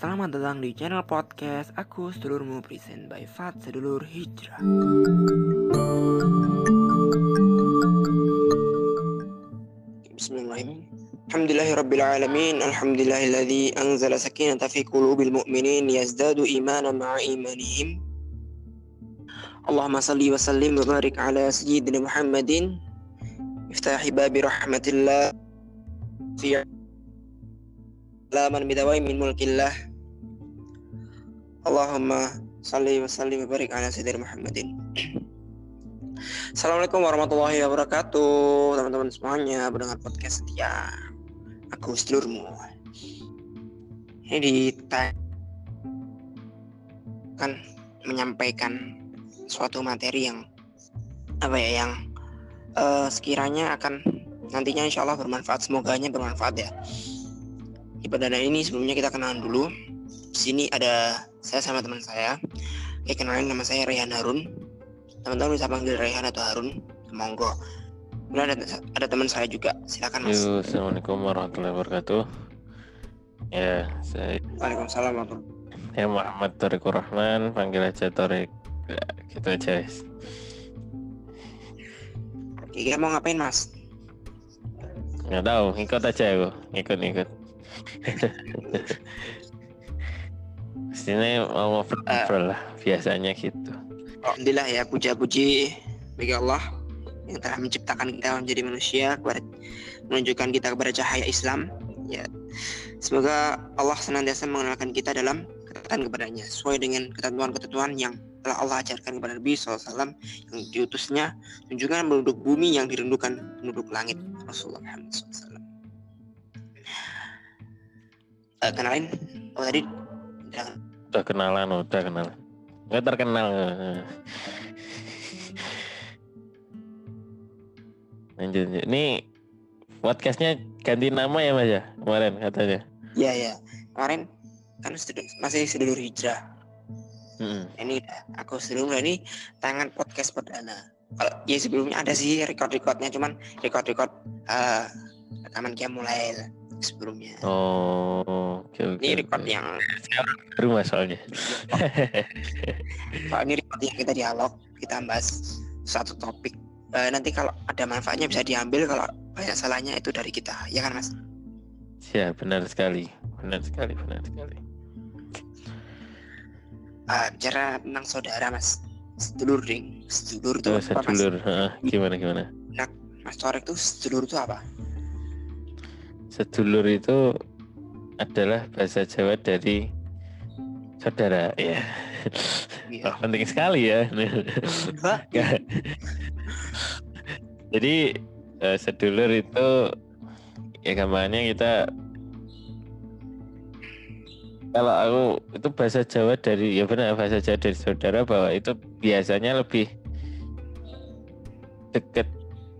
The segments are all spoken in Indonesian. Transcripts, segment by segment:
Selamat datang di channel podcast Aku Sedulurmu present by Fat Sedulur Hijrah. Bismillahirrahmanirrahim. Alhamdulillahirrabbilalamin. Alhamdulillahilladzi anzala sakinata Allahumma salli wa sallim wa barik ala Muhammadin. Iftahi babi rahmatillah. Fi laman bidawai min mulkillah Allahumma salli wa sallim wa barik ala sayyidina Muhammadin. Assalamualaikum warahmatullahi wabarakatuh Teman-teman semuanya Pendengar podcast setia. Aku sedulurmu Ini di Kan Menyampaikan Suatu materi yang Apa ya yang uh, Sekiranya akan Nantinya insya Allah bermanfaat Semoganya bermanfaat ya. Di perdana ini sebelumnya kita kenalan dulu. Di sini ada saya sama teman saya. Oke, kenalin nama saya Rehan Harun. Teman-teman bisa panggil Rehan atau Harun. Monggo. Kemudian ada, ada teman saya juga. Silakan Mas. Yo, Assalamualaikum warahmatullahi wabarakatuh. Ya, saya Waalaikumsalam warahmatullahi ya Muhammad Torikur Rahman, panggil aja Torik. Ya, gitu aja. guys. Oke, kita mau ngapain Mas? Nggak tahu, ikut aja aku. Ikut, ikut. Pastinya mau ngobrol lah, biasanya gitu. Alhamdulillah ya puja-puji bagi Allah yang telah menciptakan kita menjadi manusia kepada menunjukkan kita kepada cahaya Islam. Ya, semoga Allah senantiasa mengenalkan kita dalam ketaatan kepadanya sesuai dengan ketentuan-ketentuan yang telah Allah ajarkan kepada Nabi SAW yang diutusnya tunjukkan penduduk bumi yang dirindukan penduduk langit Rasulullah Muhammad SAW. Uh, kenalin, oh tadi jangan Udah kenalan, udah kenalan. Nggak terkenal. Lanjut, lanjut. Ini podcastnya ganti nama ya mas ya kemarin katanya. Ya ya kemarin kan sedul- masih sedulur hijrah. Mm-mm. Ini aku sedulur ini tangan podcast perdana. Kalau ya sebelumnya ada sih record-recordnya cuman record-record eh rekaman kia mulai lah sebelumnya. Oh, oke oke. Ini record oke. yang baru mas soalnya. Pak ini record yang kita dialog kita bahas satu topik. Eh, nanti kalau ada manfaatnya bisa diambil kalau banyak salahnya itu dari kita ya kan mas? Ya benar sekali, benar sekali, benar sekali. Eh, bicara tentang saudara mas sedulur ding sedulur itu Tuh apa mas? Heeh, gimana gimana? Mas Torek tuh sedulur itu apa? Sedulur itu adalah bahasa Jawa dari saudara, ya. Iya. Oh, penting sekali ya. Nggak. Jadi eh, sedulur itu ya gambarnya kita kalau aku itu bahasa Jawa dari ya benar bahasa Jawa dari saudara bahwa itu biasanya lebih deket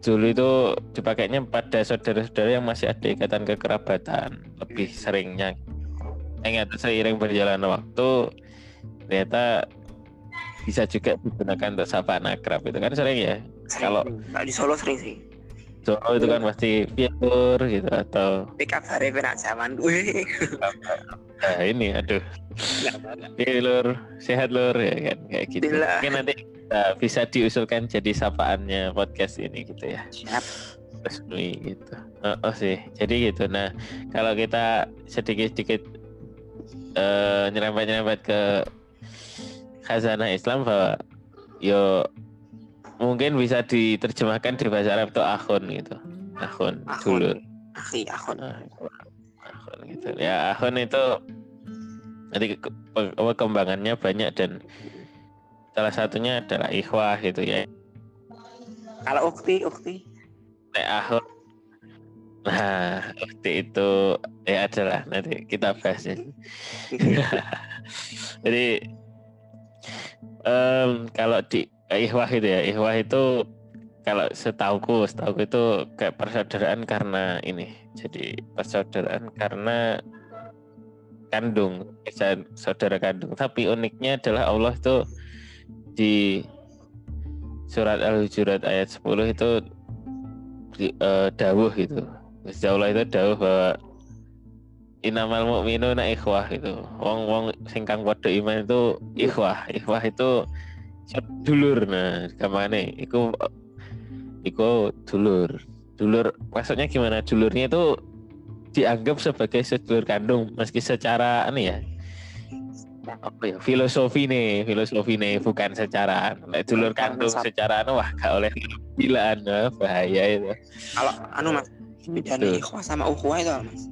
dulu itu dipakainya pada saudara-saudara yang masih ada ikatan kekerabatan lebih seringnya. Ingat seiring berjalannya waktu ternyata bisa juga digunakan untuk sapaan akrab. Itu kan sering ya? Kalau- Kalau di Solo sering sih. Solo itu kan pasti fitur gitu atau Pick up hari benar zaman gue. nah ini aduh. Iya lur sehat lur ya kan kayak gitu. Alhamdulillah. mungkin nanti uh, bisa diusulkan jadi sapaannya podcast ini gitu ya. Siap. resmi gitu. Oh, oh sih. Jadi gitu. Nah kalau kita sedikit sedikit uh, nyerempet nyerempet ke khazanah Islam bahwa yo mungkin bisa diterjemahkan di bahasa Arab itu akhun gitu akhun dulur Akhi. Nah, akun gitu. Ya akun itu nanti ke- pe- perkembangannya banyak dan salah satunya adalah ikhwah gitu ya. Kalau ukti, ukti. Nek akun Nah, waktu itu ya adalah nanti kita bahas ya. Jadi em, kalau di ikhwah itu ya, ikhwah itu kalau setauku, setauku itu kayak persaudaraan karena ini. Jadi persaudaraan karena kandung, saudara kandung. Tapi uniknya adalah Allah itu di surat Al-Hujurat ayat 10 itu di, eh, dawuh gitu. Gusti Allah itu dawuh bahwa inamal mukminu na ikhwah itu. Wong wong sing kang padha iman itu ikhwah. Ikhwah itu dulur nah ke mana? Iku iku dulur. Dulur maksudnya gimana? Dulurnya itu dianggap sebagai sedulur kandung meski secara ini ya apa ya filosofi nih filosofi nih bukan secara nah, dulur kandung secara anu wah gak oleh bilaan bahaya itu. Kalau anu mas bedanya ikhwah sama ukhuwah itu mas.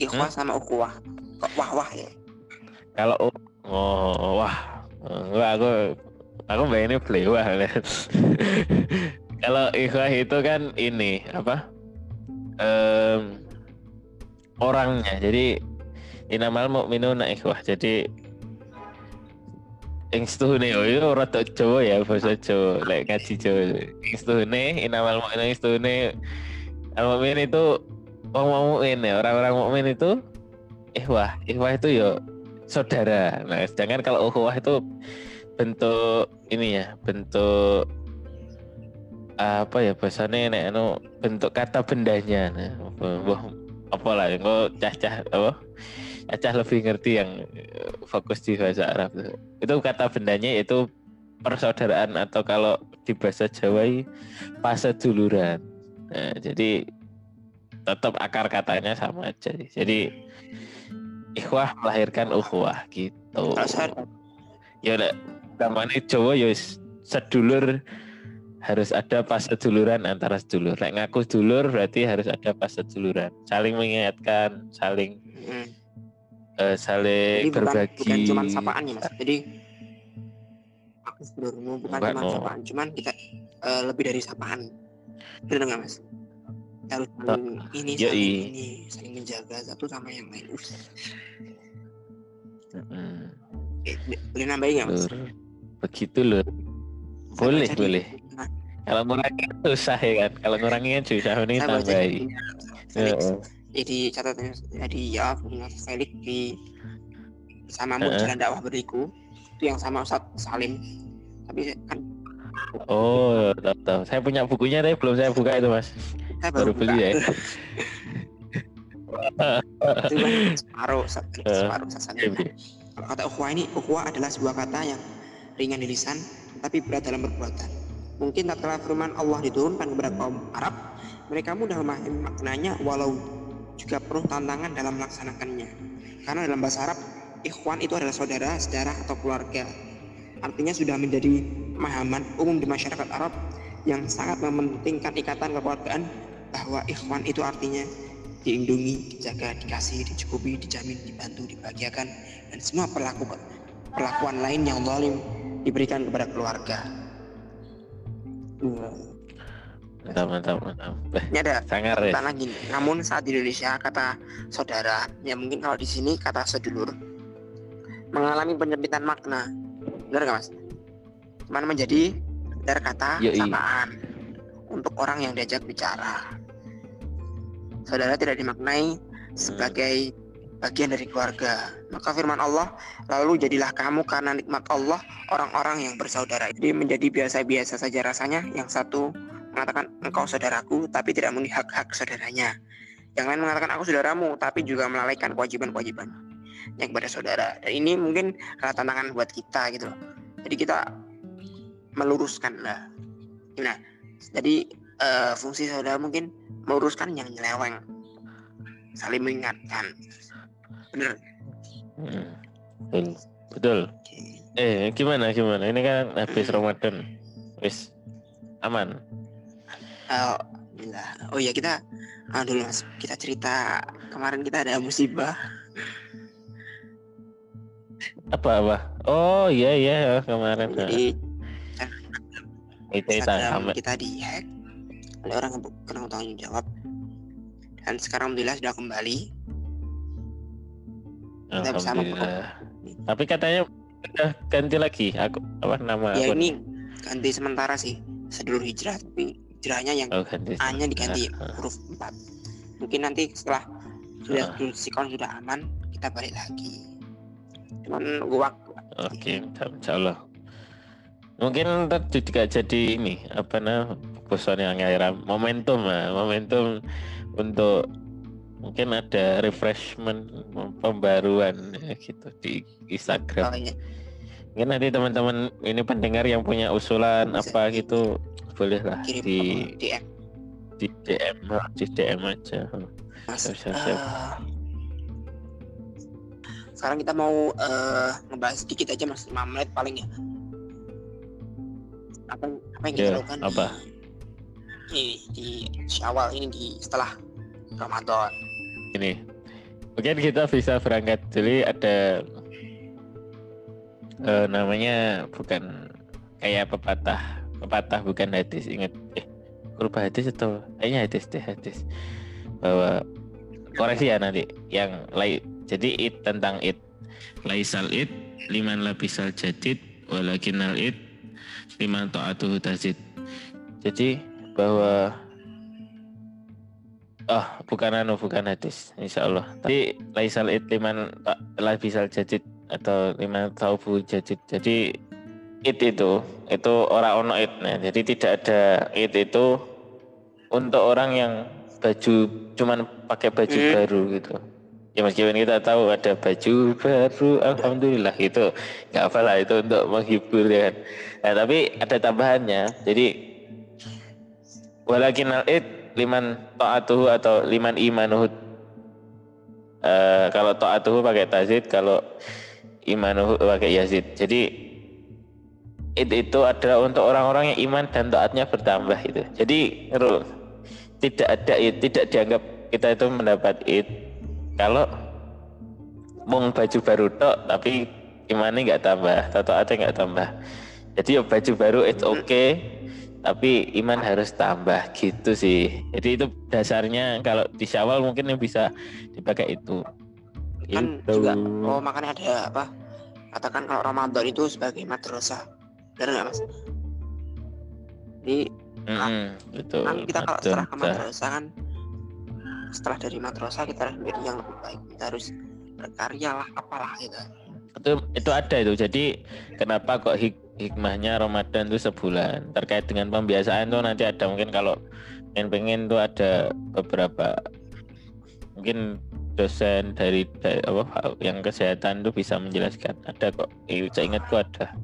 Ikhwah hmm? sama ukhuwah. Kok wah wah ya? Kalau oh wah Wah, aku aku bayangin pelewah kalau ikhwah itu kan ini apa? Um, orangnya. Jadi inamal mukminuna ikhwah jadi ing stuhune oh itu rada Jawa ya bahasa Jawa lek ngaji Jawa. Ing stuhune inamal mukminuna ing stuhune al mukmin itu orang mukmin ya. Orang-orang mukmin itu ikhwah ikhwah itu ya saudara. Nah, sedangkan kalau ukhuwah itu bentuk ini ya, bentuk apa ya bahasanya nek anu bentuk kata bendanya. Nah, wah apa lah engko cah-cah apa? Cah lebih ngerti yang eh, fokus di bahasa Arab itu. Kata bendanya itu persaudaraan atau kalau di bahasa Jawa fase duluran. Nah, jadi tetap akar katanya sama aja. Jadi ikhwah melahirkan ukhuwah gitu. Ya udah gamane Jawa ya sedulur harus ada pas seduluran antara sedulur. Lek ngaku sedulur berarti harus ada pas seduluran. Saling mengingatkan, saling hmm. uh, saling Jadi berbagi. Bukan, bukan cuma sapaan ya Mas. Jadi aku sedulurmu bukan cuma sapaan, cuman kita uh, lebih dari sapaan. Benar nggak Mas? Harus saling ini saling ini saling menjaga satu sama yang lain. Eh, boleh nambahin nggak mas? Begitu loh boleh boleh. Nah. kalau ngurangin susah ya kan? Kalau ngurangin susah ini tambahin jadi catatannya jadi ya punya Felix di sama uh. jalan dakwah beriku. Itu yang sama Ustaz Salim. Tapi kan Oh, tahu, tahu. Saya punya bukunya tapi belum saya buka itu, Mas. Saya baru, baru beli ya. separuh, separuh sasanya. Kalau kata ukhuwah ini, ukhuwah adalah sebuah kata yang ringan di lisan, tapi berat dalam perbuatan. Mungkin tatkala firman Allah diturunkan kepada kaum Arab, mereka mudah memahami maknanya walau juga penuh tantangan dalam melaksanakannya. Karena dalam bahasa Arab, ikhwan itu adalah saudara, sejarah atau keluarga. Artinya sudah menjadi pemahaman umum di masyarakat Arab yang sangat mementingkan ikatan kekeluargaan bahwa ikhwan itu artinya dilindungi, dijaga, dikasih, dicukupi, dijamin, dibantu, dibahagiakan dan semua perlaku perlakuan lain yang zalim diberikan kepada keluarga. Mantap, mantap, mantap. Ini ada Sangar, ya? lagi. Namun saat di Indonesia kata saudara, ya mungkin kalau di sini kata sedulur mengalami penyempitan makna. Benar nggak mas? Cuman menjadi dari kata Yoi. sapaan untuk orang yang diajak bicara saudara tidak dimaknai sebagai bagian dari keluarga. Maka firman Allah, lalu jadilah kamu karena nikmat Allah orang-orang yang bersaudara. Jadi menjadi biasa-biasa saja rasanya. Yang satu mengatakan engkau saudaraku, tapi tidak memenuhi hak-hak saudaranya. Yang lain mengatakan aku saudaramu, tapi juga melalaikan kewajiban-kewajiban yang kepada saudara. Dan ini mungkin adalah tantangan buat kita gitu loh. Jadi kita meluruskan lah. Nah, jadi uh, fungsi saudara mungkin meluruskan yang nyeleweng. Saling mengingatkan. Bener. Hmm, betul. Okay. eh gimana gimana? Ini kan habis Ramadan. Wis. Aman? Oh, oh ya kita ah, dulu mas. Kita cerita kemarin kita ada musibah. Apa apa? Oh iya iya kemarin. Jadi itu kita dihack oleh orang yang kurang tanggung jawab. Dan sekarang alhamdulillah sudah kembali. Kita bersama tapi katanya udah ganti lagi aku apa nama ya ini ganti sementara sih. Sedulur hijrah tapi hijrahnya yang oh, A nya diganti uh, huruf 4 mungkin nanti setelah sudah uh. sikon sudah aman kita balik lagi. Cuman waktu. Oke okay, insya Allah. Mungkin juga jadi ini apa nah bosan yang momentum lah momentum untuk mungkin ada refreshment pembaruan ya, gitu di Instagram. Oh, iya. Mungkin nanti teman-teman ini pendengar yang punya usulan Bisa apa gitu boleh lah kirim di DM di DM di DM aja. Mas. Siap, siap, siap. Eh, sekarang kita mau eh, ngebahas sedikit aja mas 5 menit paling ya. Apa apa yang kita Ya, lakukan apa? Di, di Syawal ini di setelah Ramadan. Ini. Mungkin kita bisa berangkat dulu ada eh, namanya bukan kayak pepatah pepatah bukan hadis ingat eh kurba hadis atau kayaknya hadis deh hadis. Bahwa koreksi ya nanti yang lain. Jadi it tentang it laisal it liman lapisal jadid walakinal it liman ta'atuhu tazid. Jadi bahwa oh bukan anu bukan hadis insya Allah tapi laisal it liman ta- lapisal jadid atau liman taubu jadid jadi it itu itu orang ono it nah jadi tidak ada it itu untuk orang yang baju cuman pakai baju Hmm. baru gitu. Ya meskipun kita tahu ada baju baru alhamdulillah itu nggak apa lah itu untuk menghibur ya kan. Nah, tapi ada tambahannya. Jadi walakin al id liman ta'atuhu atau liman imanuhu. Eh, kalau ta'atuhu pakai tazid kalau imanuhu pakai yazid. Jadi id itu adalah untuk orang-orang yang iman dan taatnya bertambah itu. Jadi Rul, tidak ada id tidak dianggap kita itu mendapat id. Kalau mung baju baru tok tapi imannya nggak tambah taatnya nggak tambah. Jadi ya baju baru it's okay tapi iman harus tambah gitu sih jadi itu dasarnya kalau di syawal mungkin yang bisa dipakai itu Kan Gitu. juga oh makanya ada apa? Katakan kalau Ramadan itu sebagai madrasah. Benar nggak mas? Jadi Mm-mm, betul kan kita kalau setelah ke madrasah kan setelah dari madrasah kita harus menjadi yang lebih baik kita harus berkarya lah apalah gitu itu itu ada itu jadi kenapa kok hik- hikmahnya Ramadan itu sebulan. Terkait dengan pembiasaan tuh nanti ada. Mungkin kalau pengen pengen tuh ada beberapa mungkin dosen dari, dari apa yang kesehatan tuh bisa menjelaskan. Ada kok. Eh, saya ingatku ada.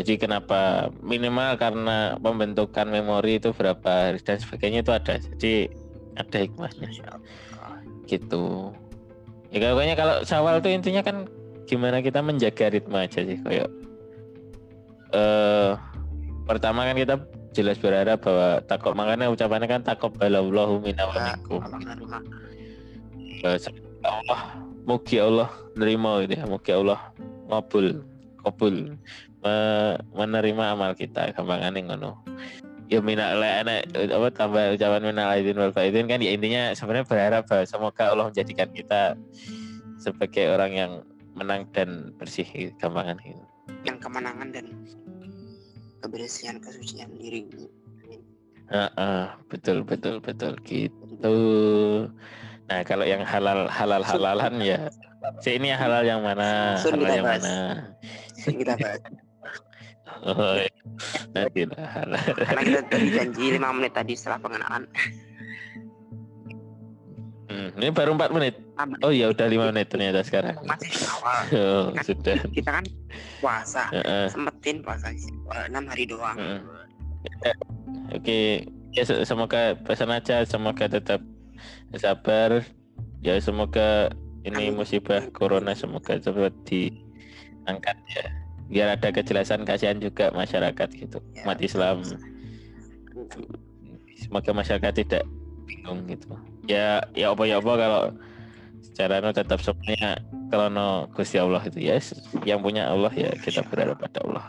Jadi kenapa? Minimal karena pembentukan memori itu berapa hari dan sebagainya itu ada. Jadi ada hikmahnya. Gitu. Ya pokoknya kalau sawal tuh intinya kan gimana kita menjaga ritme aja sih kayak eh pertama kan kita jelas berharap bahwa takut makanya ucapannya kan takut balallahu minna wa Nah, minkum. Allah mugi Allah nerima gitu ya mugi Allah ngabul kabul me- menerima amal kita gampangannya ngono. Ya minal anak apa tambah ucapan minal aidin wal faidin kan ya intinya sebenarnya berharap bahwa semoga Allah menjadikan kita sebagai orang yang menang dan bersih gampangan gitu. yang kemenangan dan kebersihan kesucian diri Heeh, betul betul betul gitu. Nah kalau yang halal halal halalan ya, si ini halal yang mana, Sun halal yang bahas. mana. Kita bahas Oh, iya. nanti lah halal. karena kita tadi janji 5 menit tadi setelah pengenalan Hmm, ini baru 4 menit. Aman. Oh ya udah lima menit ternyata sekarang. masih awal Oh, sudah. kita kan puasa Heeh, sempetin puasa eh, enam hari doang. Ya, Oke, ya se- semoga pesan aja, semoga tetap sabar. Ya semoga ini Amin. musibah corona semoga cepat diangkat ya. Biar ada kejelasan kasihan juga masyarakat gitu. Ya, Umat Islam semoga masyarakat tidak bingung gitu. Ya ya apa ya apa kalau secara no tetap semuanya kalau no Gusti Allah itu ya yang punya Allah ya kita berharap pada Allah.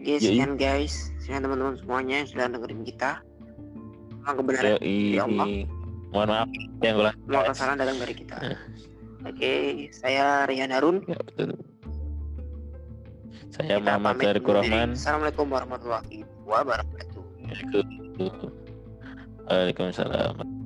Oke, Yoi. sekian guys. Sekian teman-teman semuanya yang sudah dengerin kita. Memang kebenaran. Ya Allah. Mohon maaf yang ulah. semua kesalahan datang dari kita. Eh. Oke, saya Rian Harun. Ya, betul. Saya Kita Muhammad pamit Tariq undur diri. Rahman. Assalamualaikum warahmatullahi wabarakatuh. Waalaikumsalam.